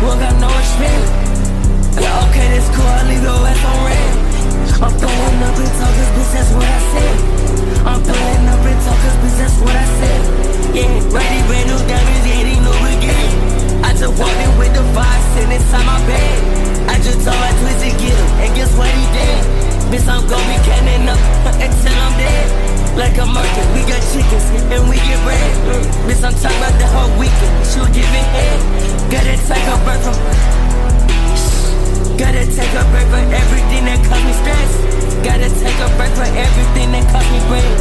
Well, got no experience. Bitch, I'm talking about the whole weekend. She was giving head. Gotta take a break from. Gotta take a break from everything that cause me stress. Gotta take a break from everything that cause me pain.